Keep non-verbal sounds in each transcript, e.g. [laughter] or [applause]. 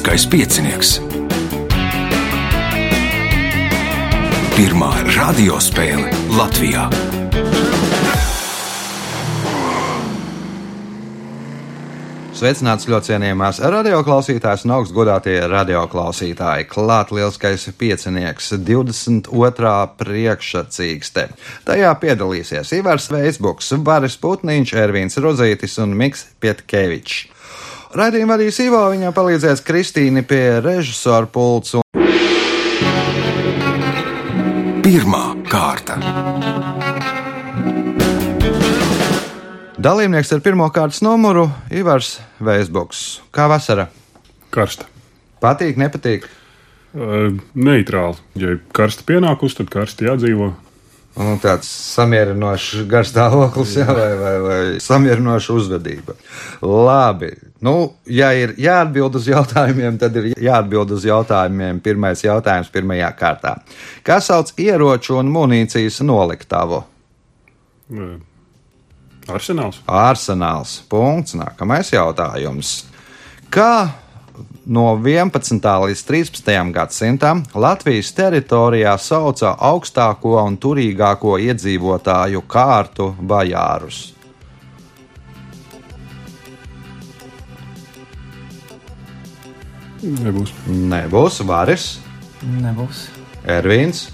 Lieliskais piecinieks. Pirmā radiospēle Latvijā. Sveicināts ļoti cienījamās radioklausītājas un augstgadātie radioklausītāji. Klāt lielskais piecinieks, 22. priekšsacīkste. Tajā piedalīsies Ivars Veisbuks, Baris Putniņš, Ervīns Rozītis un Miks Pietkevičs. Radījumu vadīs Ivo, viņam palīdzēs Kristīne pie režisora pults. Un... Pirmā kārta. Dalībnieks ar pirmā kārtas numuru Ivars Veisbuks. Kā vasara? Karsta. Patīk, nepatīk? Uh, neitrāli. Ja ir karsta pienākusi, tad karsti jādzīvo. Nu, tāds samierinošs garstāvoklis, jā, vai, vai, vai samierinoša uzvedība. Labi. Nu, ja ir jāatbild uz jautājumiem, tad ir jāatbild uz jautājumiem. Pirmais jautājums pirmajā kārtā. Kā sauc ieroču un munīcijas noliktavu? Arsenāls. Arsenāls. Punkts. Nākamais jautājums. Kā no 11. līdz 13. gadsimtam Latvijas teritorijā sauca augstāko un turīgāko iedzīvotāju kārtu bajārus? Nebūs. Nebūs Varis, Nebūs. Ervīns,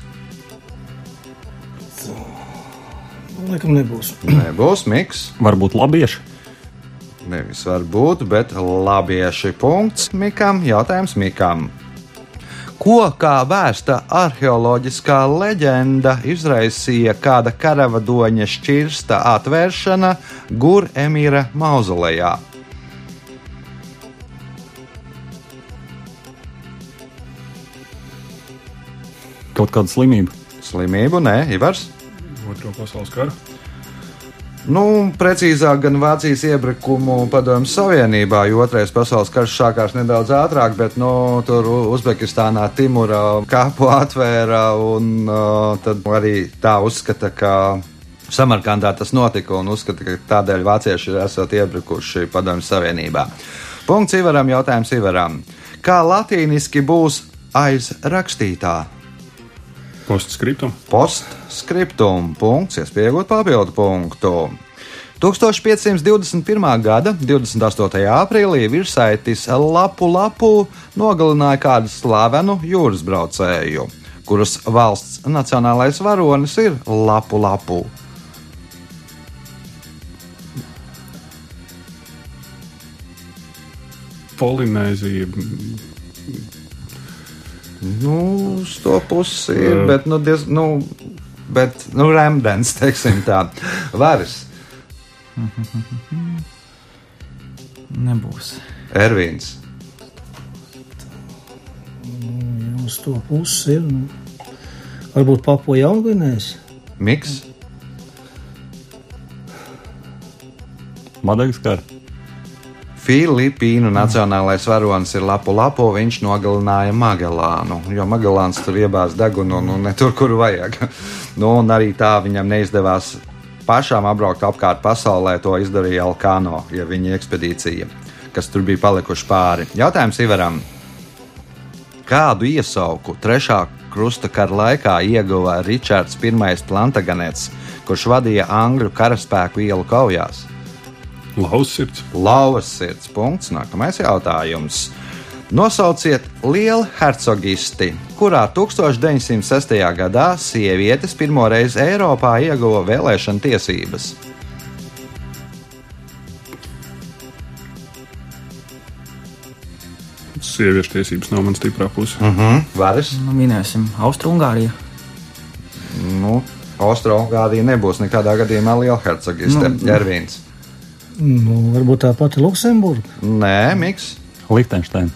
Laikam nebūs. nebūs Miks. Varbūt labieši. Nevis var būt, bet labieši punkts Mikam. Jautājums Mikam. Ko kā vēsta arheoloģiskā leģenda izraisīja kāda karavadoņa šķirsta atvēršana Gur Emīra mauzolejā? Kaut kāda slimība. Slimību, nē, Ivars. Otro pasaules karu. Nu, precīzāk, gan Vācijas iebrukumu Padomju Savienībā, jo otrais pasaules karš sākās nedaudz ātrāk, bet nu, tur Uzbekistānā Timura kāpu [laughs] atvēra, un uh, tad arī tā uzskata, ka Samarkandā tas notika, un uzskata, ka tādēļ vācieši ir esot iebrukuši Padomju Savienībā. Punkts Ivaram, jautājums Ivaram. Kā latīniski būs aiz rakstītā? Postscriptum. Postscriptum. Punkts, iespējot papildu punktu. 1521. gada 28. aprīlī virsaitis Lapu Lapu nogalināja kādu slavenu jūras braucēju, kuras valsts nacionālais varonis ir Lapu Lapu. Polinēzija. Nu, uz to pusi ir, Jā. bet, nu, diez, nu, bet, nu, Rēmdens, teiksim tā, varas. Nebūs. Ervīns. Ja uz to pusi ir. Nu, varbūt papo jaungvinējs. Miks. Madagaskara. Filipīnu nacionālais varonis ir Lapu Lapu. Viņš nogalināja Magellānu, jo Magellāns tur iebāz degunu un, un ne tur, kur vajag. [laughs] nu, un arī tā viņam neizdevās pašām apbraukt apkārt pasaulē. To izdarīja Alkano, ja viņa ekspedīcija, kas tur bija palikuši pāri. Jautājums Ivaram. Kādu iesauku trešā krusta kara laikā ieguva Ričards I. Plantaganets, kurš vadīja Angļu karaspēku ielu kaujās? Lausirds. Lauvas sirds punkts. Nākamais jautājums. Nosauciet lielu hercogisti, kurā 1906. gadā sievietes pirmo reizi Eiropā ieguva vēlēšana tiesības. Sieviešu tiesības nav mana stiprā puse. Mm. Varas, Nu, minēsim Austrumgāriju. nu, Austrumgārija nebūs nekādā gadījumā liela hercogiste. Nu, Ervīns. Nu, varbūt tā pati Luksemburga. Nē, Miks. Liechtensteina.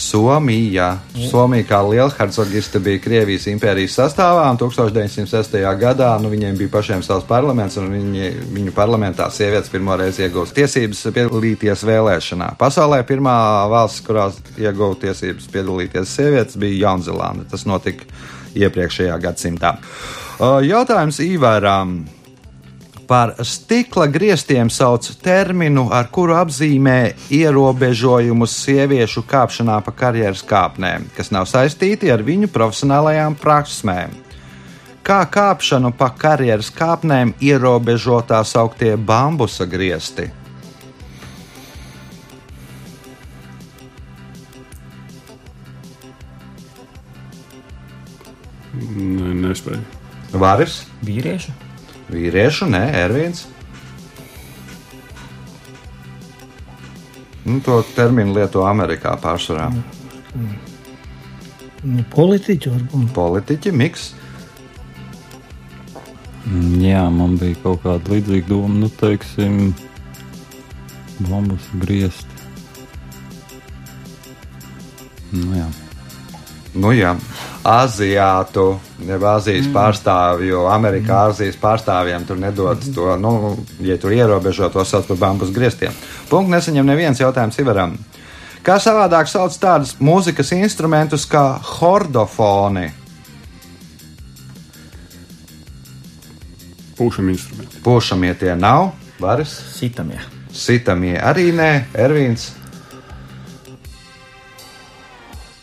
Somija. Somija kā liela hercogiste bija Krievijas impērijas sastāvā, un 1906. gadā nu, viņiem bija pašiem savs parlaments, un viņi, viņu parlamentā sievietes pirmo reizi iegūst tiesības piedalīties vēlēšanā. Pasaulē pirmā valsts, kurā ieguva tiesības piedalīties sievietes, bija Jaunzēlanda. Tas notika iepriekšējā gadsimtā. Jautājums Īvēram. Par stikla griestiem sauc terminu, ar kuru apzīmē ierobežojumus sieviešu kāpšanā pa karjeras kāpnēm, kas nav saistīti ar viņu profesionālajām prasmēm. Kā kāpšanu pa karjeras kāpnēm ierobežo tā sauktie bambusa griesti? Nē, nespēju. Varis, Vīriešu? Vīriešu, nē, Ervīns. Nu, to terminu lieto Amerikā pārsvarā. Nu, politiķi varbūt. Politiķi, miks. Jā, man bija kaut kāda līdzīga doma, nu, teiksim, bombas griezt. Nu, jā. Nu, jā, Aziātu, jeb Azijas mm. pārstāvju, jo Amerikā Azijas pārstāvjiem tur nedod to, nu, ja tur ierobežo to sauc par bambus griestiem. Punkts nesaņem neviens jautājums Ivaram. Kā savādāk sauc tādus mūzikas instrumentus kā hordofoni? Pūšam instrumenti. Pušamie tie nav, varas, Sitamie. sitamie arī nē, Ervīns,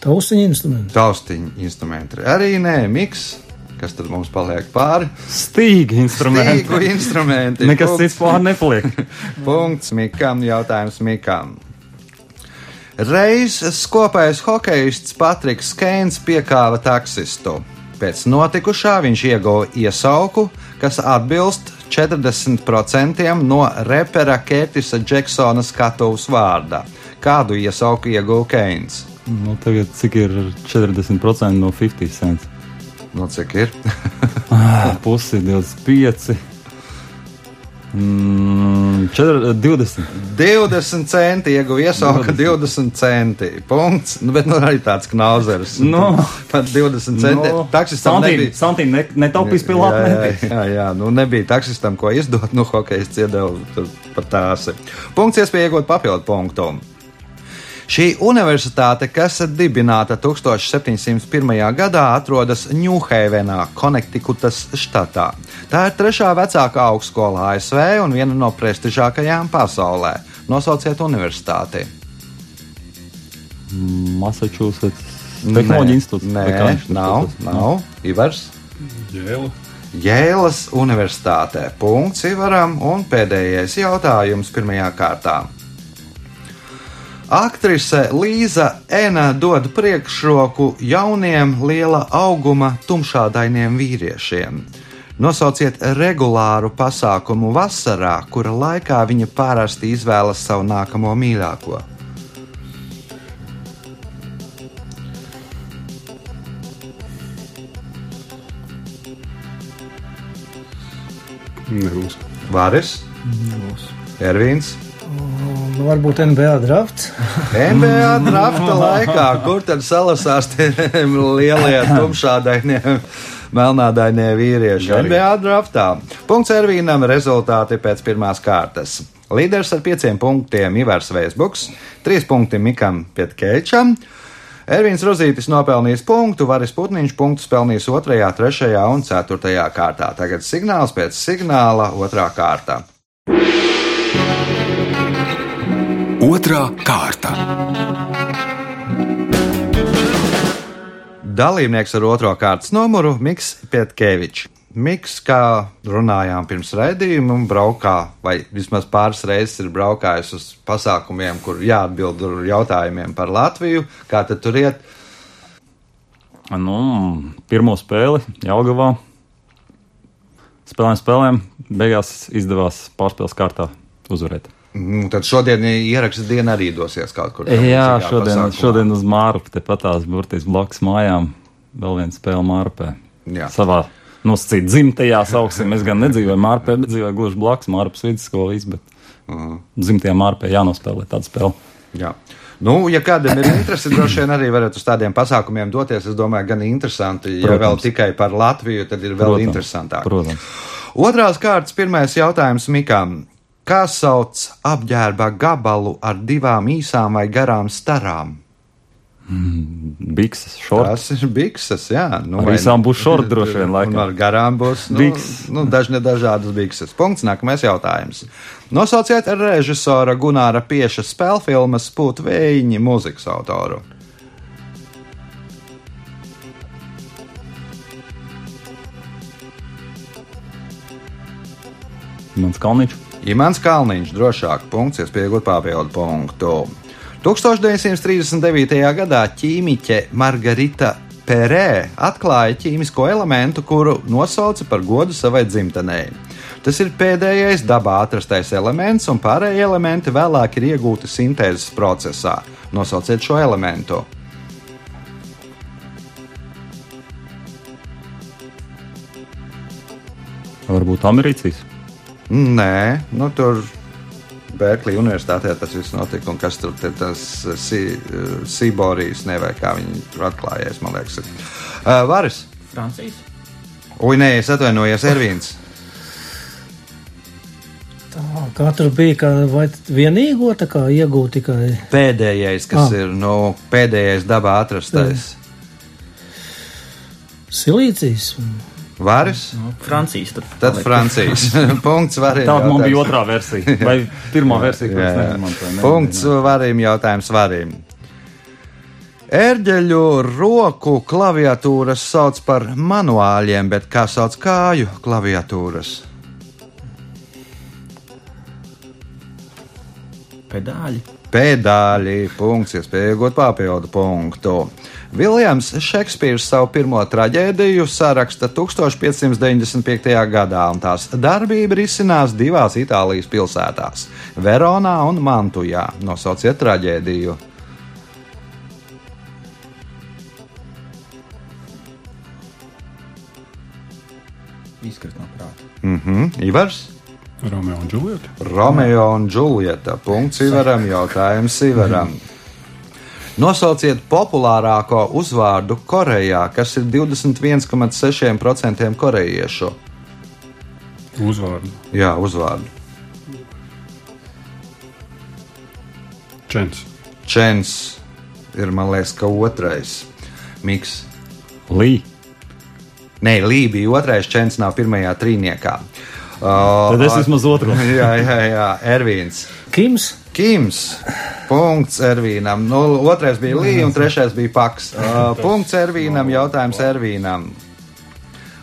Taustiņa instrumenti. taustiņu instrumenti arī nē, miks. Kas tad mums paliek pāri? Stīgi instrumenti. Stīgu instrumenti. Nekas Punkts. cits pāri nepaliek. [laughs] Punkts Mikam, jautājums Mikam. Reiz skopais hokejists Patriks Keins piekāva taksistu. Pēc notikušā viņš ieguva iesauku, kas atbilst 40% no repera Kētisa Džeksona skatuves vārda. Kādu iesauku ieguva Keins? Nu, tagad cik ir 40% no 50 cents? Nu, cik ir? [laughs] Pusi 25. Mm, 4, 20. 20 centi ieguva iesauka, 20 centi. Punkts. Nu, bet nu, arī tāds knauzers. Nu. [laughs] pat 20 centi. Nu, Taksistam santīm, nebija. santīm ne, netaupīs pie Jā, jā, jā, jā, nu nebija taksistam, ko izdot. Nu, hokejs tur pat tās. Punkts, iespēja iegūt papildu punktu. Šī universitāte, kas dibināta 1701. gadā, atrodas Ņūhēvenā, Konektikutas štatā. Tā ir trešā vecākā augstskola ASV un viena no prestižākajām pasaulē. Nosauciet universitāti. Massachusetts Tehnoloģija institūts. Nē, nav, saucas? nav. Ivars. Jēla. Jēlas Universitātē. Punkts Ivaram un pēdējais jautājums pirmajā kārtā. Aktrise Līza Ena dod priekšroku jauniem, liela auguma, tumšādainiem vīriešiem. Nosauciet regulāru pasākumu vasarā, kura laikā viņa parasti izvēlas savu nākamo mīļāko. Nebūs. Varis, Nebūs. Ervīns. Nu, varbūt NBA drafts. NBA [laughs] drafta laikā, kur tad salasās tie lielie [laughs] tumšādainie, melnādainie vīrieši? NBA draftā. Punkts Ervīnam rezultāti pēc pirmās kārtas. Līderis ar pieciem punktiem Ivars Vēsbuks, trīs punkti Mikam Pietkēčam. Ervīns Rozītis nopelnījis punktu, Varis Putniņš punktus pelnījis 2, 3 un 4 kārtā. Tagad signāls pēc signāla otrā kārta. Otra kārta. Dalībnieks ar otro kārtas numuru Miks Pietkevičs. Miks, kā runājām pirms raidījuma, braukā, vai vismaz pāris reizes ir braukājis uz pasākumiem, kur jāatbild uz jautājumiem par Latviju. Kā tad tur iet? Nu, pirmo spēli Jālgavā. Spēlēm, spēlēm. Beigās izdevās pārspēles kārtā uzvarēt. Nu, tad šodien ieraksts diena arī dosies kaut kur. Jā, šodien, pasākumā. šodien uz Mārupu, tepat tās burtiski blakus mājām. Vēl viena spēle Mārupē. Jā. Savā nosacītā dzimtajā sauksim. Es gan nedzīvoju Mārupē, bet dzīvoju gluži blakus Mārupas vidusskolīs. Bet Mhm. dzimtajā Mārupē jānospēlē tāda spēle. Jā. Nu, ja kādam ir interese, droši vien arī varat uz tādiem pasākumiem doties. Es domāju, gan interesanti. Ja Protams. vēl tikai par Latviju, tad ir vēl Protams, interesantāk. Protams. Otrās kārtas pirmais jautājums Mikam. Kā sauc apģērba gabalu ar divām īsām vai garām starām? Bikses, šorts. Tas ir bikses, jā. Nu, Ar visām būs šorti droši vien, laikam. Ar garām būs nu, nu, dažne dažādas bikses. Punkts, nākamais jautājums. Nosauciet režisora Gunāra Pieša spēļu filmas Pūt vējiņi mūzikas autoru. Mans kalniņš. Imants Kalniņš, drošāk, punkts, iespējot papildu punktu. 1939. gadā ķīmiķe Margarita Perē atklāja ķīmisko elementu, kuru nosauca par godu savai dzimtenei. Tas ir pēdējais dabā atrastais elements, un pārējie elementi vēlāk ir iegūti sintēzes procesā. Nosauciet šo elementu. Varbūt Americijas. Nē, nu, tur Berklija universitātē tas viss notika. Un kas tur ir tas Sīborijas, vai kā viņi tur atklājās, man liekas. Uh, Varis. Francijas. Ui, nē, es atvainojos, Ervīns. Tā, kā tur bija, kā, vai vienīgo tā kā iegūt tikai Pēdējais, kas Ah. ir nu, pēdējais dabā atrastais. silīcijas. Varis. No, Francijas tur. Tad paliek. Francijas. [laughs] Punkts varim. Tāda man bija otrā versija. Vai pirmā versija, ko es Jā. neizmantoju. ne? Punkts varim jautājums varim. Ērģeļu roku klaviatūras sauc par manuāļiem, bet kā sauc kāju klaviatūras? Pedāļi. Pēdāļi, punkts, iespēja iegūt papildu punktu. Viljams Šekspīrs savu pirmo traģēdiju saraksta 1595. gadā, un tās darbība risinās divās Itālijas pilsētās - Veronā un Mantujā. Nosauciet traģēdiju. Izkrist no prāta. Mhm, Ivars, Romeo un Džulieta. Romeo un Džulieta. Punkts Ivaram, jautājums Ivaram. Nosauciet populārāko uzvārdu Korejā, kas ir 21,6% korejiešu. Uzvārdu. Jā, uzvārdu. Čens. Čens ir, man liekas, ka otrais. Miks. Lī. Nē, Lībija bija otrais, Čens nav pirmajā trīniekā. Uh, Tad es vismaz otru. [laughs] jā, jā, jā, Ervīns. Kims, Kims. Punkts Ervīnam. Nu, otrais bija Līja, un trešais bija Paks. [laughs] Uh, punkts Ervīnam, jautājums Ervīnam.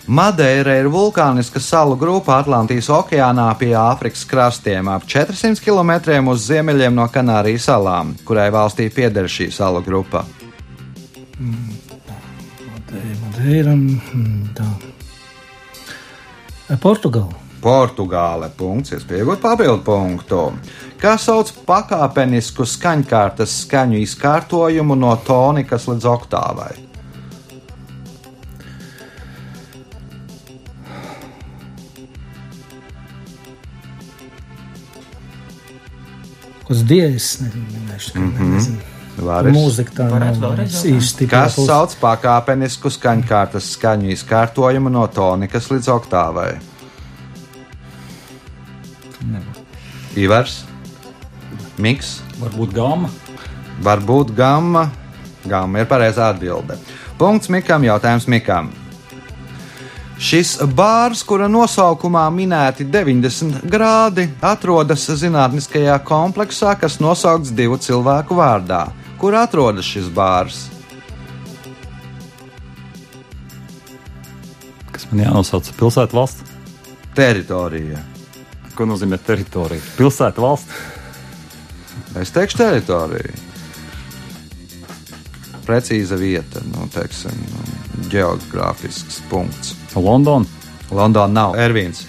Madeira ir vulkāniska salu grupa Atlantijas okeānā pie Āfrikas krastiem, ap 400 km uz ziemeļiem no Kanārijas salām, kurai valstī pieder šī salu grupa. Madeira, mm, tā. Portugāla. Portugāle. Punkts, iespējot papildu punktu. Kā sauc pakāpenisku skaņkārtas skaņu izkārtojumu no tonikas līdz oktāvai? Uz dievs, neminēšu. Mm -hmm. Varis. Mūzika tā nav īsti Kas sauc pakāpenisku skaņkārtas skaņu izkārtojumu no tonikas līdz oktāvai? Ivars, Miks, Varbūt gama. varbūt gamma. Gamma ir pareizā atbilde. Punkts Mikam, jautājums Mikam. Šis bārs, kura nosaukumā minēti 90 grādi, atrodas zinātniskajā kompleksā, kas nosaukts divu cilvēku vārdā. Kur atrodas šis bārs? Kas man jānosauc? Pilsēta valsts. Teritorija. Ko nozīmē teritorija? Pilsēta valsts. Es teikšu, teritorija. Precīza vieta, nu, teiksim, geogrāfisks punkts. Londona. Londona nav Ervīns.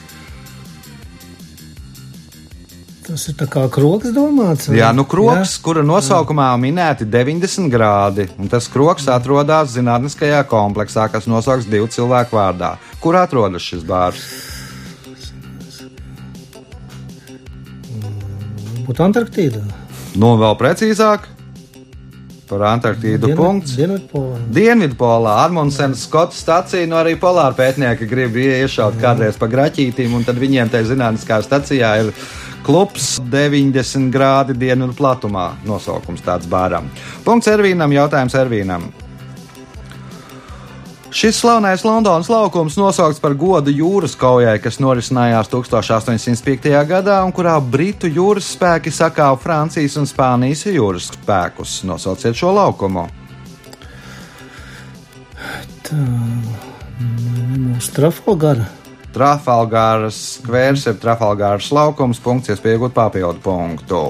Tas ir kā kroks domāts. vai? Jā, nu, kroks, kura nosaukumā minēti 90 grādi, un tas kroks atrodas zinātniskajā kompleksā, kas nosaukts divu cilvēku vārdā. Kur atrodas šis bārs? Būtu Antarktīda. Nu, vēl precīzāk par Antarktīdu punkts. Dienvidpolā. Dienvidpolā Armundsena Skotas stācija, nu arī polāra pētnieki grib iešaut kādreiz pa graķītīm, un tad viņiem tajā zinātniskā stacijā ir Klubs 90 grādi dienu platumā. Nosaukums tāds bāram. Punkts Ervīnam, jautājums Ervīnam. Šis slavenais Londonas laukums nosaukts par godu jūras kaujai, kas norisinājās 1805. gadā un kurā Britu jūras spēki sakāva Francijas un Spānijas jūras spēkus. Nosauciet šo laukumu. Tā nebūs Trafalgara. Trafalgāras skvērs ir Trafalgāras laukums, punkts, iespējot papildu punktu.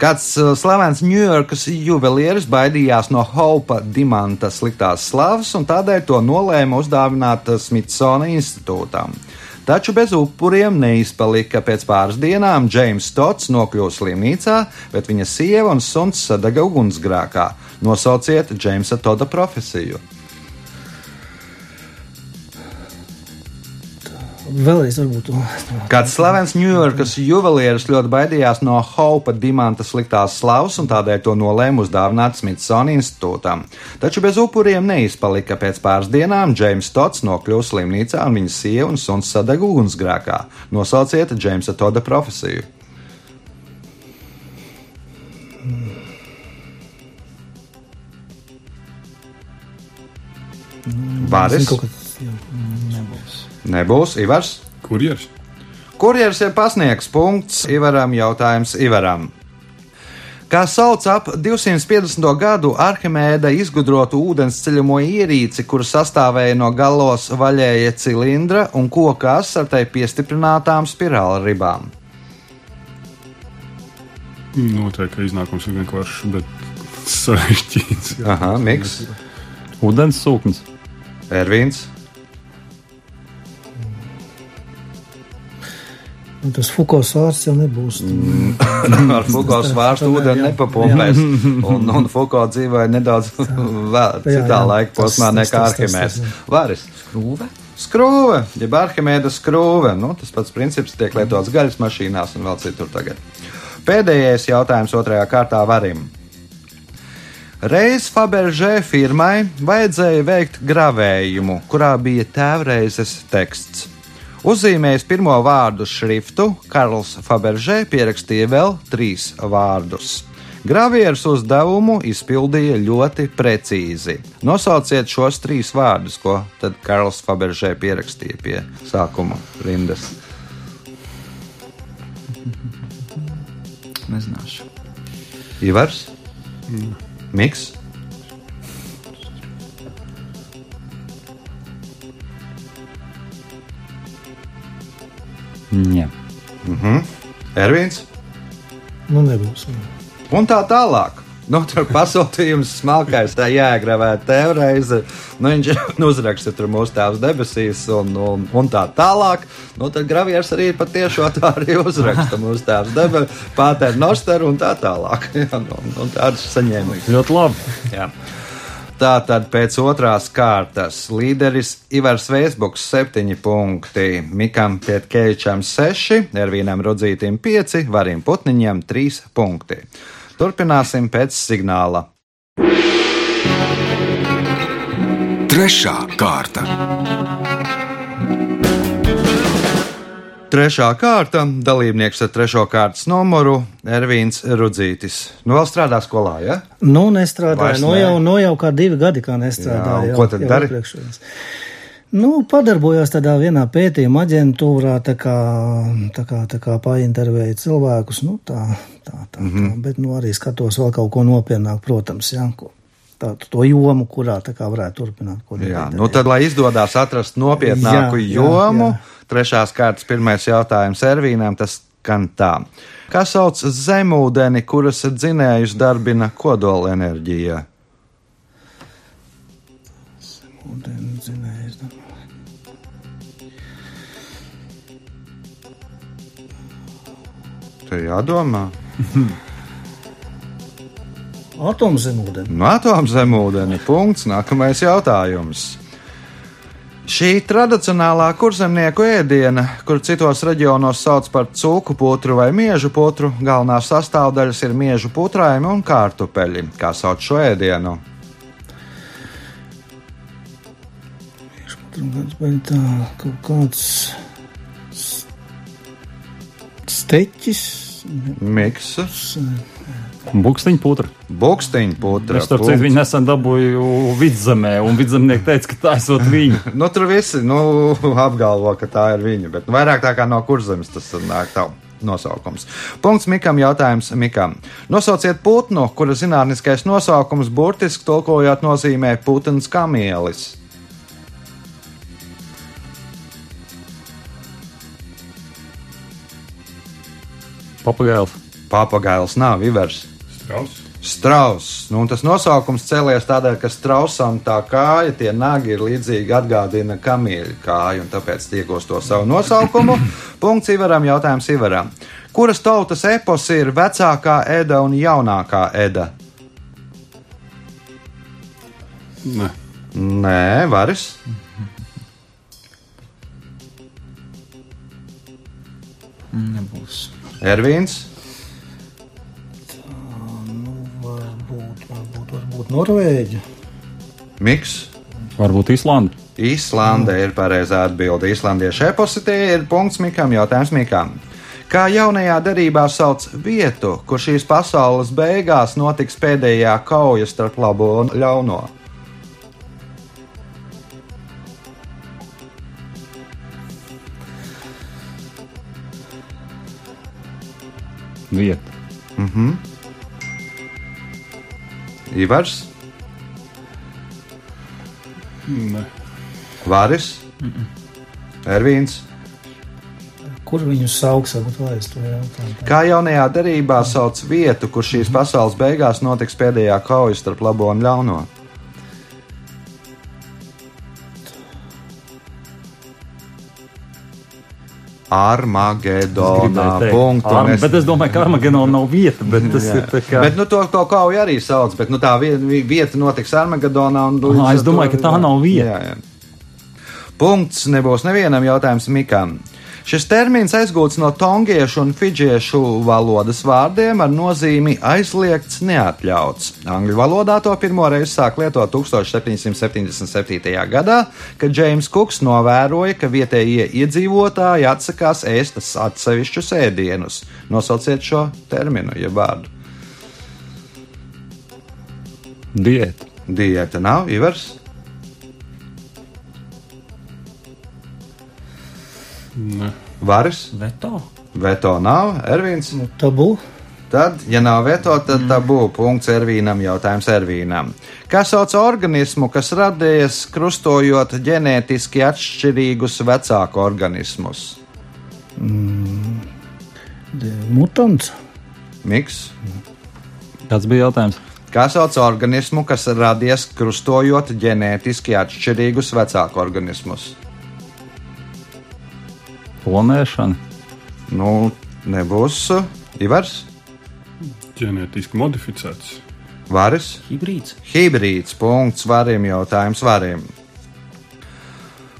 Kāds uh, slavens Ņujorkas juvelieris baidījās no Hopa dimanta sliktās slavas un tādēļ to nolēma uzdāvināt Smithsona institūtam. Taču bez upuriem neizpalika. Pēc pāris dienām Džeims Stots nokļuva slimnīcā, bet viņa sieva un suns sadega ugunsgrēkā. Nosauciet Džeimsa Toda profesiju. Vēlreiz varbūt. Kāds slavens Ņujorkas juvelieris ļoti baidījās no Hopa dimanta sliktās slavas un tādēļ to nolēma uzdāvināt Smithsona institūtam. Taču bez upuriem neizpalika. Pēc pāris dienām Džeims Tots nokļuva slimnīcā un viņa sieva un suns sadega ugunsgrēkā. Nosauciet Džeimsa Toda profesiju. Vāris jā. Nebūs. Ivars. Kurjers? Kurjers ir pasniegs punkts Ivaram jautājums Ivaram. Kā sauc ap 250. gadu Arhimēda izgudrotu ūdens ceļamo ierīci, kura sastāvēja no galos vaļēja cilindra un koka asa ar tai piestiprinātām spirāla ribām? Noteikti, ka iznākums ir vienkāršs, bet sarežģīts. Aha, Miks, Vodens sūknis. Ervīns, Nu, tas Fukos vārds jau nebūs. Mm. [laughs] ar Fukuos vārstu ūdeni nepapumpēs. Un, un Fuko dzīvoja nedaudz [laughs] vēl citā laika posmā nekā Arhimēds. Varis. Krūve. Skrūve, jeb Arhimēda skrūve. Nu, tas pats princips tiek lietots gaļas mašīnās un vēl citur tagad. Pēdējais jautājums otrajā kārtā varim. Reiz Fabergé firmai vajadzēja veikt gravējumu, kurā bija tēvreizes teksts. Uzzīmējis pirmo vārdu šriftu, Karls Fabergé pierakstīja vēl trīs vārdus. Gravieris uzdevumu izpildīja ļoti precīzi. Nosauciet šos trīs vārdus, ko tad Karls Fabergé pierakstīja pie sākuma rindas. Nezināšu. Ivars, Miks, Jā. Ervīns Nu, nebūs. un tā tālāk. Nu, tur pasūtījums smalkais, tā jāiegravē tēvreize. Nu, viņš [laughs] uzraksta tur mūsu tēvs debesīs un, un, un tā tālāk. Nu, tad gravieris arī patiešām tā arī uzraksta mūsu tēvs debesīs, pātēr noster un tā tālāk. [laughs] Jā, nu, un tādas saņēmums. Ļoti labi. Jā. Tā tad pēc otrās kārtas līderis Ivars Vēsbuks 7 punkti, Mikam Pietkevičam 6, Ervīnam Rudzītim 5, Varim Putniņam 3 punkti. Turpināsim pēc signāla. Trešā kārta. Trešā kārta - dalībnieks ar trešo kārtas numuru Ervīns Rudzītis. Nu, vēl strādā skolā, ja? Nu, nestrādāju. Nu, ne. jau, nu, jau kā divi gadi, kā Jā, nestrādāju. un ko tad dari? iepriekšējos. Nu, padarbojos tādā vienā pētījuma aģentūrā, tā kā, tā kā, tā kā paintervēju cilvēkus, nu, tā, tā, tā, Mhm. mm -hmm. tā, bet, nu, arī skatos vēl kaut ko nopietnāk, protams, jā, ko, tā, jomu, kurā tā kā varētu turpināt. Jā, nu tad, lai izdodas atrast nopietnāku Jā, jā, jomu, jā. trešās kārtas pirmais jautājums Ervīnam, tas skan tā. Kā sauc zemūdeni, kuras dzinējus darbina kodola enerģija? Ūdeni dzinējs, nu. Te jādomā. [laughs] Atomzemūdeni. No atomzemūdeni. Punkts. Nākamais jautājums. Šī tradicionālā kurzemnieku ēdiena, kur citos reģionos sauc par cūku putru vai miežu putru, galvenās sastāvdaļas ir miežu putrājumi un kārtupeļi. Kā sauc šo ēdienu? Tā, kaut kāds Teķis, Miks, Bukstiņa putra. Bukstiņa putra. Es starp citu viņu nesen dabūju vidzemē, un vidzemnieki teica, ka tā esot viņa. [laughs] Nu, tur visi nu, [laughs] apgalvo, ka tā ir viņa, bet nu, vairāk tā kā no kurzemes tas nāk tā. Nosaukums. Punkts Mikam. Jautājums Mikam. Nosauciet putnu, kura zinātniskais nosaukums burtiski tulkojot nozīmē putns kamielis. Papagailis. Papagails nav ivers. Strauss. Strauss. Nu, tas nosaukums cēlies tādēļ, ka strausam tā kāja, tie nagi ir līdzīgi atgādina kamieļa kāju, un tāpēc iegūst to savu nosaukumu. [laughs] Punkts Ivaram, jautājums Ivaram. Kuras tautas epos ir vecākā Eda un jaunākā Eda? Nē, Nē, varas. Nebūs. Ervīns, varbūt, varbūt Norvēģi. Miks. Varbūt Īslanda. Īslande ir pareizā atbilde. Īslandiešu eposi tie ir punkts Mikam, jautājums Mikam. Kā jaunajā darbā sauc vietu, kur šīs pasaules beigās notiks pēdējā kauja starp labo un ļauno? Vieta. Ivars, nē. Vāris, Ervīns. Kur viņus sauks, varbūt vēl es to jautāju. Kā jaunajā darbā sauc vietu, kur šīs pasaules beigās notiks pēdējā kauja starp labo un ļauno? Armagedonā. Punktu. Arm, Mēs- bet es domāju, ka Armagedonā nav vieta, bet tas Jā. ir tā kā. Bet nu, to, to kauju arī sauc, bet nu, tā vie- vi- vieta notiks Armagedonā. un Aha, es ar to- domāju, ka tā nav vieta. Jā, jā. Punkts nebūs nevienam jautājumam Mikam. Šis termins aizgūts no tongiešu un fidžiešu valodas vārdiem ar nozīmi aizliegts, neatļauts. Angļu valodā to pirmo reizi sāk lietot 1777. gadā, kad Džeims Kuks novēroja, ka vietējie iedzīvotāji atsakās ēst atsevišķus ēdienus. Nosauciet šo terminu, jeb vārdu. Diēta. Diēta nav, Ivars. Nē. Varas, Veto. veto nav, Ervīns. Nu, tabu. Tad, ja nav veto, tad tā būs punkts Ervīnam, jautājums Ervīnam. Kā sauc organismu, kas radies krustojot ģenētiski atšķirīgus vecāku organismus? Mutants. Miks. Kāds bija jautājums? Kā sauc organismu, kas radies krustojot ģenētiski atšķirīgus vecāku organismus? Plonēšana. Nu, nebūs uh, Ivars, ģenētiski modificēts. Varis. Hibrīds. Hibrīds punkts varim jautājums varim.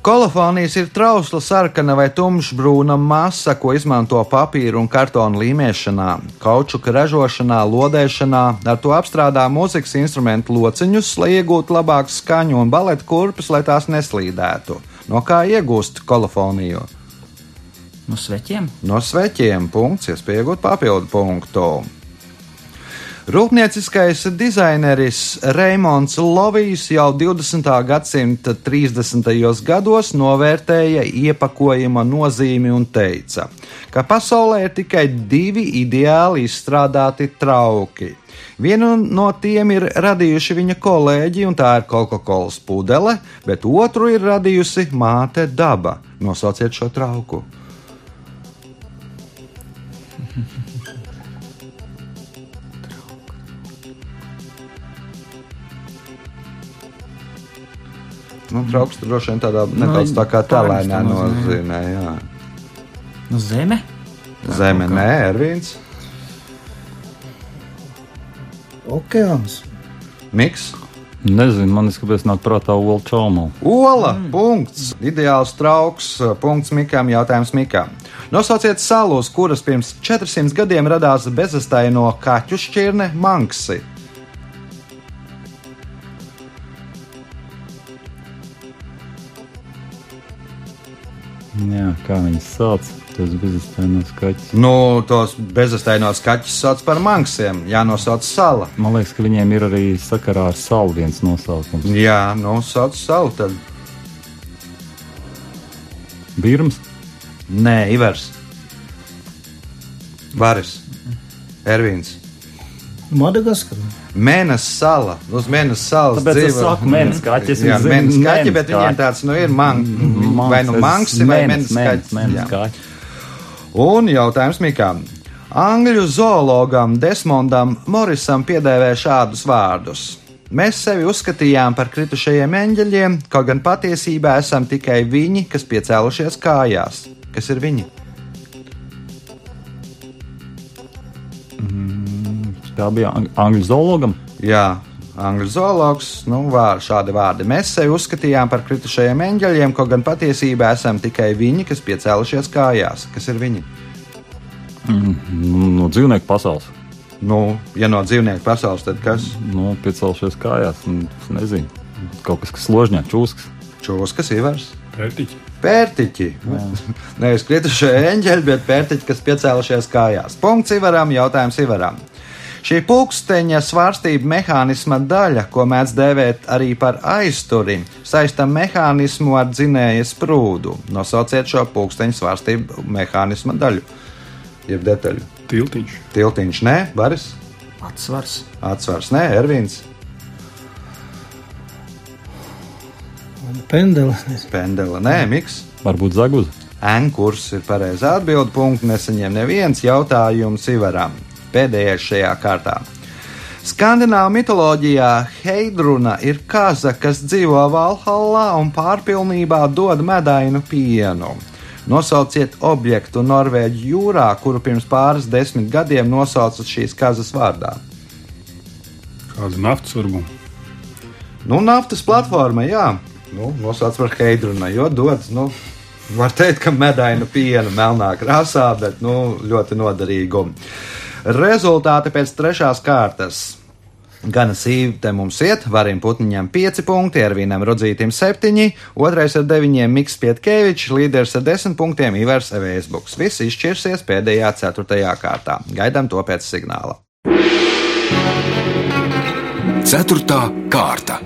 Kolofonijas ir trausla sarkana vai tumšbrūna masa, ko izmanto papīra un kartona līmēšanā, kaučuka ražošanā, lodēšanā, ar to apstrādā mūzikas instrumentu lociņus, lai iegūtu labāku skaņu un baleta kurpes, lai tās neslīdētu. No kā iegūst kolofoniju? No sveķiem. No sveķiem punkts, iespēja iegūt papildu punktu. Rūpnieciskais dizaineris Reimons Lovijs jau 20. gadsimta 30. gados novērtēja iepakojuma nozīmi un teica, ka pasaulē ir tikai divi ideāli izstrādāti trauki. Vienu no tiem ir radījuši viņa kolēģi, un tā ir Coca-Cola pudele, bet otru ir radījusi māte daba. Nosauciet šo trauku. Nu, trauks tur droši vien tādā nedaudz tā kā tālēnā pārnestā nozīmē. Jā. No zeme. Zeme, nē, Ervīns, Okeāns. Miks, Nezinu, man izskatās, nāk prātā Olu Čaumu. Ola, mm. punkts, ideāls trauks, punkts Mikam, jautājums Mikam. Nosauciet salu, uz kuras pirms 400 gadiem radās bezastaino kaķu šķirne Manksi. Kā viņas sauc? Tas bezastainos kaķis. Nu, tos bezastainos kaķus sauc par manksiem, jānosauc sala. Man liekas, ka viņiem ir arī sakarā ar salu viens nosaukums. Jā, nu, sauc salu tad. Birms, Nē, Ivars. Varis. Ervīns. Madagaskar. Mēnesis sala. Uz mēnesis salas Tāpēc es saku mēnesis kaķi, es Jā, viņu zinu, mēnesis kaķi, mēnesis bet viņiem tāds nu ir man, vai nu manksi, vai mēnesis kaķis. Mēnesis Jā. kaķis. Un jautājums Mikām. Angļu zoologam Desmondam Morisam piedēvē šādus vārdus. Mēs sevi uzskatījām par kritušajiem eņģeļiem, kaut gan patiesībā esam tikai viņi, kas piecēlušies kājās. Kas ir viņi? Tā bija ang angļu zoologam. Jā, angļu zoologs, nu, vār, šādi vārdi. Mēs sevi uzskatījām par kritušajiem eņģeļiem, kaut gan patiesībā esam tikai viņi, kas piecēlušies kājās. Kas ir viņi? Nu, No dzīvnieku pasaules. Nu, ja no dzīvnieku pasaules, tad kas? Nu, piecelšies kājās. nezinu. Kaut kas, kas ložņā, čūskas. Čūskas, ivars. Pērtiķi. Pērtiķi. Nevis kritušie eņģeļi, bet pērtiķi, kas piecēlušies kājās. Punkts Ivaram, jautājums Ivaram. Šī pulksteņa svārstība mehānisma daļa, ko mēdz dēvēt arī par aizturi, saista mehānismu ar dzinēja sprūdu. Nosauciet šo pulksteņa svārstību mehānisma daļu, jeb detaļu. Tiltiņš. Tiltiņš, nē, Baris, Atsvars. atsvars, nē, Ervīns, Pendele. Pendela, nē, Miks. Varbūt zaguza. Ankurs ir pareizā atbilde. Punkts nesaņem neviens jautājums Ivaram. Pēdējais šajā kārtā. Skandināvu mitoloģijā Heidruna ir kaza, kas dzīvo Valhallā un pārpilnībā dod medainu pienu. Nosauciet objektu Norvēģiju jūrā, kuru pirms pāris desmit gadiem nosauca šīs kazas vārdā. Kāda naftas varbūt. Nu, naftas platforma, jā, nu, nosauc par Heidruna, jo dod, nu, var teikt, ka medainu pienu melnā krāsā, bet, nu, ļoti noderīgu. Rezultāti pēc trešās kārtas. Gan sīvi te mums iet, varim putniņam 5 punkti, Ervīnam Rudzītim 7, otrais ar 9, Miks Pietkevičs, līderis ar 10 punktiem Ivers Vēsbuks. Viss izšķirsies pēdējā ceturtajā kārtā. Gaidām to pēc signāla. Ceturtā kārta.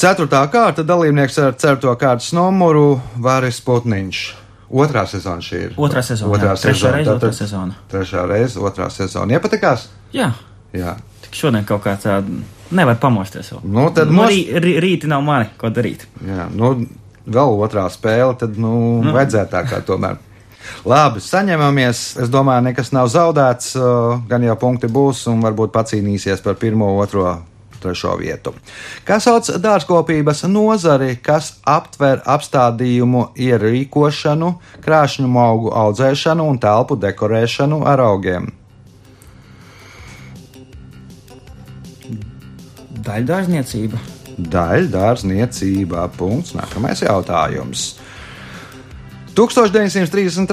Ceturtā kārta dalībnieks ar certo kārtas numuru Vāris Putniņš. Otrā sezona šī ir. Otrā sezona. Otrā jā. Trešā sezona. reize, otrā sezona. Trešā reize, otrā sezona. Iepatikās? Jā, Jā. tik šodien kaut kā tāda nevar pamosties vēl. Nu, tad nu, mos- rī, rī, rīti nav mani, ko darīt. Jā, nu, vēl otrā spēle, tad, nu, nu. vajadzētu tā kā tomēr. Labi, saņemamies. Es domāju, nekas nav zaudēts. uh, Gan jau punkti būs, un varbūt pacīnīsies par pirmo, otro, trešo vietu. Kā sauc dārzkopības nozari, kas aptver apstādījumu ierīkošanu, krāšņu augu audzēšanu un telpu dekorēšanu ar augiem? Daļdārzniecība. Daļdārzniecībā. Punkts. Nākamais jautājums. 1933. un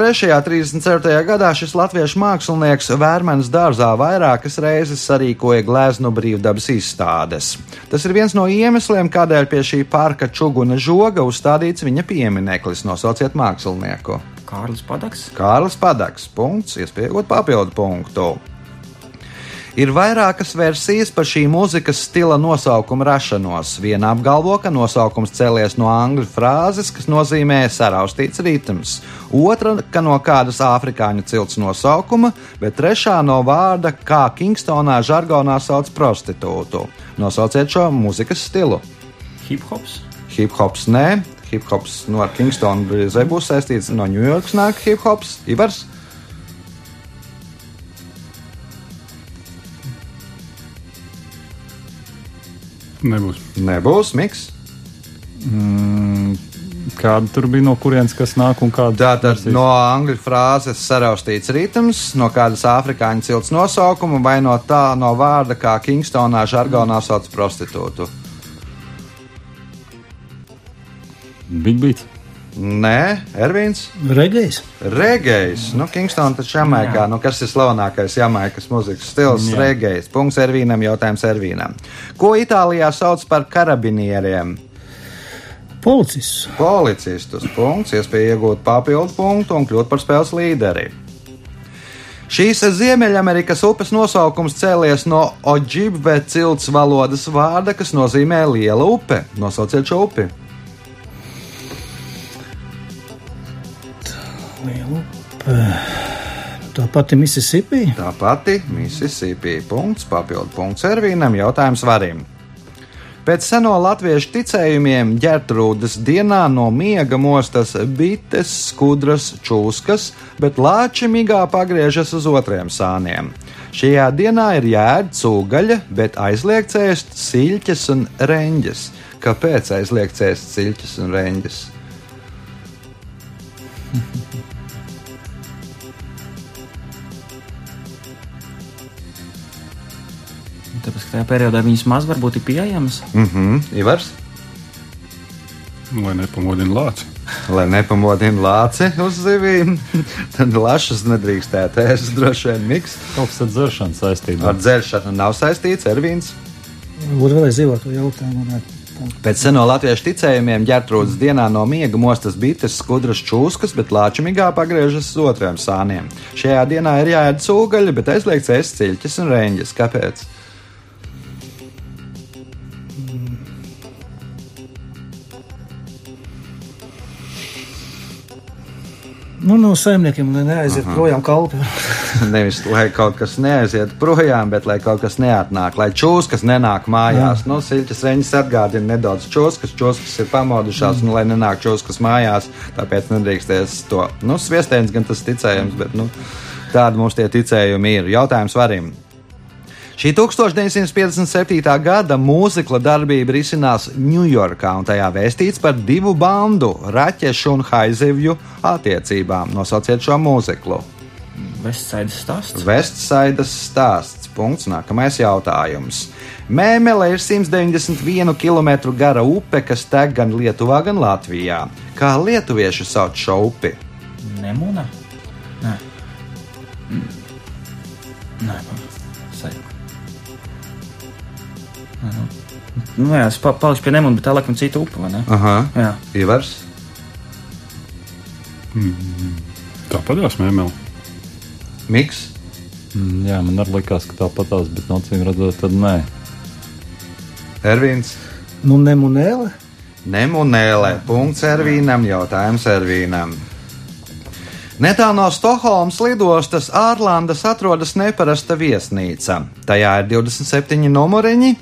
34. gadā šis latviešu mākslinieks Vērmens dārzā vairākas reizes sarīkoja glezno brīvdabas izstādes. Tas ir viens no iemesliem, kādēļ pie šī parka čuguna žoga uzstādīts viņa piemineklis. Nosauciet mākslinieku. Kārlis Padaks. Kārlis Padaks. Punkts, iespējot papildu punktu. Ir vairākas versijas par šī mūzikas stila nosaukuma rašanos. Viena apgalvo, ka nosaukums cēlies no angļu frāzes, kas nozīmē saraustīts ritms, otra, ka no kādas afrikāņu cilts nosaukuma, bet trešā no vārda, kā Kingstonā žargonā sauc prostitūtu. Nosauciet šo mūzikas stilu. Hip hops. Hip hops nē, hip hops no ar Kingstonu brīzē būs saistīts no Ņujorkas nāk hip hops, Ivars. Nebūs. Nebūs miks. Kāda tur bija no kurienes, kas nāk un kāda Tātad no angļu frāzes saraustīts ritms, no kādas afrikāņu cilts nosaukuma vai no tā no vārda, kā Kingstonā žargonā sauc prostitūtu. Big Beat. Nē, Ervīns. Regējs. Regējs, nu, Kingstonā taču Jamaikā, nu, kas ir slavenākais Jamaikas mūzikas stils, Jā. regējs. Punkts Ervīnam, jautājums Ervīnam. Ko Itālijā sauc par karabinieriem? Policists. policistus. Punkts, iespēja iegūt papildu punktu un kļūt par spēles līderi. Šīs Ziemeļamerikas upes nosaukums cēlies no Oģibve cilts valodas vārda, kas nozīmē liela upe. Nosauciet šo upi. Tā pati Mississippi. Tā pati Mississippi. Punkts, papildu punkts Ervīnam, jautājums varim. Pēc seno latviešu ticējumiem ģērtrūdas dienā no miega mostas bites, skudras, čūskas, bet lāči migā pagriežas uz otriem sāniem. Šajā dienā ir jēga cūgaļa, bet aizliegts ēst siļķes un reņģes. Kāpēc aizliegts ēst siļķes un reņģes? [laughs] Tāpēc, ka tajā periodā viņas maz varbūt ir pieejamas. Mhm, Ivars, Lai nepamodina lāci. lai nepamodina lāci uz zivīm, [laughs] tad lašas nedrīkstētu ēst [laughs] droši vien miks. Kaut kas ar dzeršanu saistībā. Ar dzeršanu nav saistīts Ervīns. Varbūt vēlreiz dzīvot to jautājumu. Pēc seno latviešu ticējumiem ģērtrūdas dienā no miega mostas bites, skudras čūskas, bet lāča migā pagriežas uz otriem sāniem. Šajā dienā ir jāēd cūgaļa, bet aizliegts ēst ciļķis un reņģis. Kāpēc? Nu, no saimniekiem neaiziet projām kalpi. [laughs] Nevis lai kaut kas neaiziet projām, bet lai kaut kas neatnāk, lai čūskas nenāk mājās. Nu, Siļķis reņģis atgādina nedaudz čūskas, čūskas ir pamodušās, mm. nu, lai nenāk čūskas mājās, tāpēc nedrīkstēs to. Nu, sviestēns gan tas ticējums, bet nu, tādi mums tie ticējumi ir. Jautājums varim. Šī 1957. gada mūzikla darbība risinās Ņujorkā, un tajā vēstīts par divu bandu - raķešu un haizivju attiecībām. Nosauciet šo mūziklu. Vestsaidas stāsts. Vestsaidas stāsts. Punkts. Nākamais jautājums. Mēmele ir 191 km gara upe, kas tek gan Lietuvā, gan Latvijā. Kā lietuvieši sauc šo upi? Nemuna? Nē. Nē, Nu, jā, es pa, palikšu pie nemuna, bet tā laikam cita upe, vai ne? Aha, Jā. Ivars. Tāpatās mēmēl. Miks. Mm, Jā, man arī likās, ka tāpatās, bet no acīm redzot, tad nē. Ervīns. Nu, nemunēle. Nemunēlē. Punkts Ervīnam. Jautājums Ervīnam. Netālu no Stokholmas lidostas Ārlandas atrodas neparasta viesnīca. Tajā ir 27 numuriņi,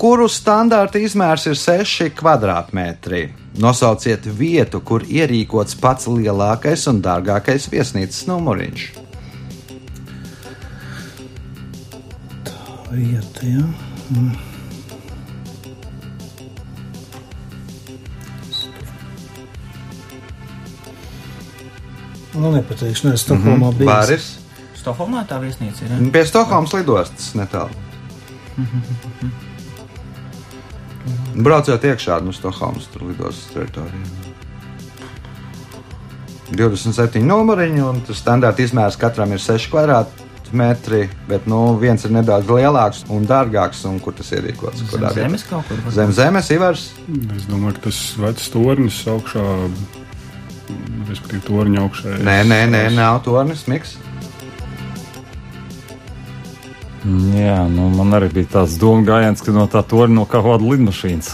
kuru standarta izmērs ir 6 km2. Nosauciet vietu, kur ierīkots pats lielākais un dārgākais viesnīcas numuriņš. Vieta, jā. Mm. Nu, nepateikšu, ne, Stokholmā bija. Bāris. Stokholmā tā viesnīca ir. Ja? Pie Stokholmas lidostas netālu. [laughs] Braucot iekšā no Stokholmas tur lidostas teritorijā. 27 numuriņi, un tas standarta izmērs katram ir 6 kvadrātmetri, bet nu, viens ir nedaudz lielāks un dārgāks, un kur tas ierīkots? Zem zemes kaut kur. Zem zemes, Ivars. Es domāju, ka tas vecs tornis augšā, respektīvi, torņa augšā. Nē, nē, nē, nav tornis, miks. Jā, nu, man arī bija tāds domu gājiens, ka no tā torņa no kaut kāda lidmašīnas.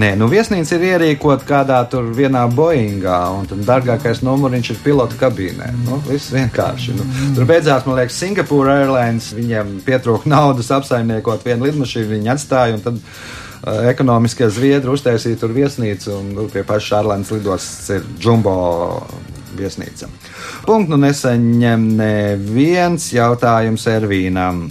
Nē, nu viesnīca ir ierīkota kādā tur vienā Boeingā, un tad dārgākais numuriņš ir pilota kabīnē. Nu, viss vienkārši. Nu, tur beidzās, man liekas, Singapūra Airlines. Viņiem pietrūka naudas apsaimniekot vienu lidmašīnu, viņi atstāja, un tad uh, ekonomiskie zviedri uztaisīja tur viesnīcu, un nu, pie pašas Airlines lidostas ir jumbo viesnīca. Punktu nesaņem neviens jautājums Ervīnam.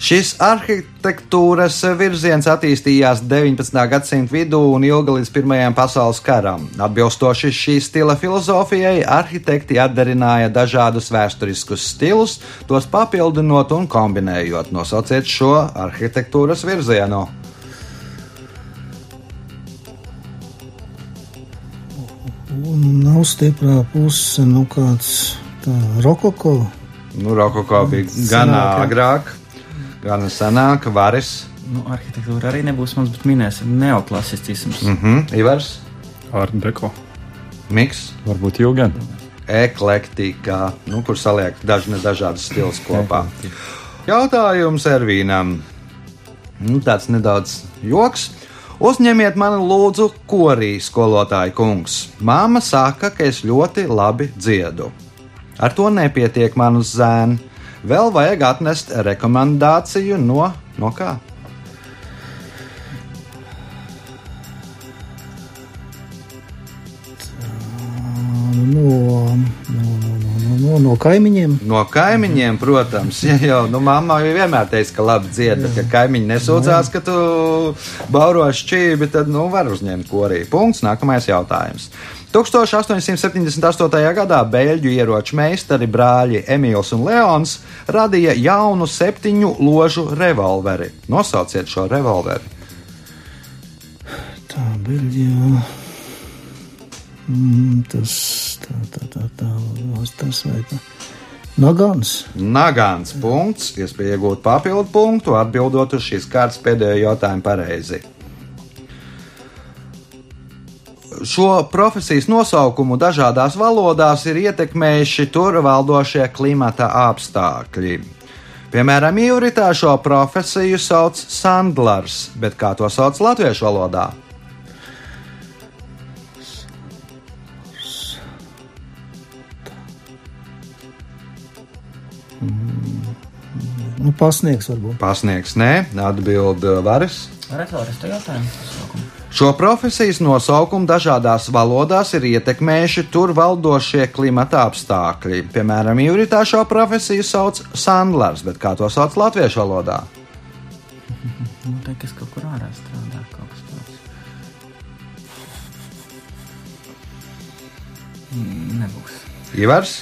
Šis arhitektūras virziens attīstījās 19. gadsimta vidū un ilga līdz Pirmajam pasaules karam. Atbilstoši šī stila filozofijai, arhitekti atdarināja dažādus vēsturiskus stilus, tos papildinot un kombinējot. Nosauciet šo arhitektūras virzienu. Nav stiprā puse, nu kāds tā rokoko. Nu, Rokoko bija gan agrāk, gan senāk, varis. Nu, arhitektūra arī nebūs mans, bet minēsim neoklasistisms. Mm. Mhm, Ivars, Art deko. Miks, Varbūt Jūgen. eklektika, nu, kur saliek dažne dažādas stils [laughs] kopā. Jautājums Ervīnam. Nu, tāds nedaudz joks. Uzņemiet mani lūdzu, korī skolotāja kungs. Māma saka, ka es ļoti labi dziedu. Ar to nepietiek man uz zēnu. Vēl vajag atnest rekomendāciju no, no kā? No, kaimiņiem. No kaimiņiem, protams, ja jau nu, mamma jau vienmēr teica, ka labi dzied, bet, ja kaimiņi nesūdzās, ka tu bauro šķīvi, tad nu, var uzņemt korī. Punkts. Nākamais jautājums. 1878. gadā beļģu ieroču meistari brāļi Emīls un Leons radīja jaunu septiņu ložu revolveri. Nosauciet šo revolveri. Tā, Beļģijā. Mm, tas, tā, tā, tā, tā, tas vai tā. Nagans. Nagāns punkts, iespēja iegūt papildu punktu, atbildot uz šīs kārtas pēdējo jautājumu pareizi. Šo profesijas nosaukumu dažādās valodās ir ietekmējuši tur valdošie klimata apstākļi. Piemēram, jūritā šo profesiju sauc sandlers, bet kā to sauc latviešu valodā? Nu, pasniegs varbūt. Pasniegs, nē, atbild uh, varas. Retoriski jautājumu. Šo profesijas nosaukumu dažādās valodās ir ietekmējuši tur valdošie klimata apstākļi. Piemēram, jūritā šo profesiju sauc sandlers, bet kā to sauc latviešu valodā? [laughs] Nu, tā, kas kaut kur ārā strādā, kaut kas tāds. Mm, Nebūs. Ivars,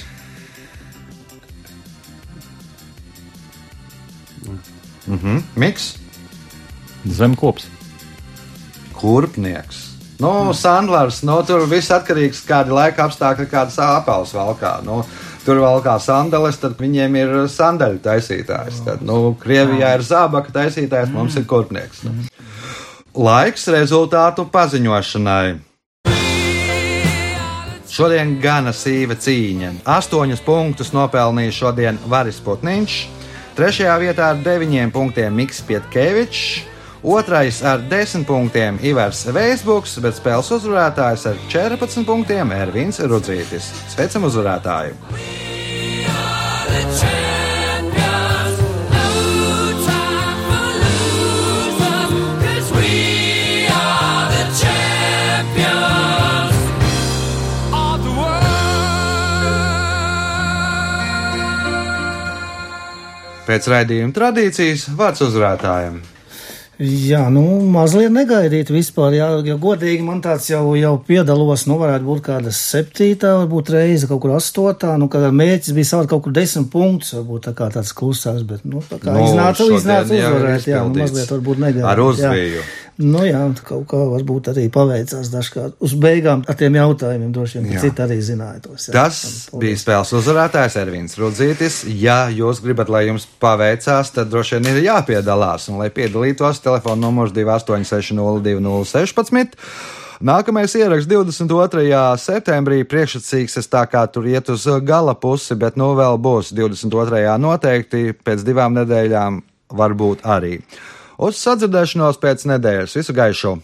mhm, Miks, Zemkops. kurpnieks. Nu, sandlers, nu, tur viss atkarīgs no kāda laika apstākļa, kādas apelsnes valkā. Nu, tur valkā sandeles, tad viņiem ir sandaļu taisītājs. Tad, nu, Krievijā ir zābaka taisītājs, mums ir kurpnieks. Nu. Laiks rezultātu paziņošanai. Šodien gana sīva cīņa. Astoņus punktus nopelnīja šodien Varis Putniņš, trešajā vietā ar deviņiem punktiem Mikls Pietkevičs, otrais ar desmit punktiem Ivars Veisbuks, bet spēles uzvarētājs ar 14 punktiem Ervins Rudzītis. Sveicam uzvarētāju! Pēc raidījuma tradīcijas vārds uzvarētājiem. Jā, nu, mazliet negaidīt vispār. Jā, ja godīgi man tāds jau, jau piedalos, nu, varētu būt kāda septītā, varbūt reize kaut kur astotā, nu, kad mērķis bija savākt kaut kur desmit punktus, varbūt tā kā tāds klusās, bet, nu, tā kā Nu, iznāca, iznāca uzvarēt, jā, nu, mazliet varbūt negaidīt. Ar uzviju. Jā. Nu, jā, kaut kā varbūt arī paveicās dažkārt. Uz beigām ar tiem jautājumiem droši vien, citi arī zināja tos. Jā. Tas bija spēles uzvarētājs Ervīns Rudzītis. Ja jūs gribat, lai jums paveicās, tad droši vien ir jāpiedalās. Un, lai piedalītos, telefona numurs 28602016. Nākamais ieraksts 22. septembrī priekšsacīgs, es tā kā tur iet uz gala pusi, bet nu vēl būs 22. noteikti, pēc divām nedēļām varbūt arī. Uz sadzirdēšanos pēc nedēļas. Visu gaišu!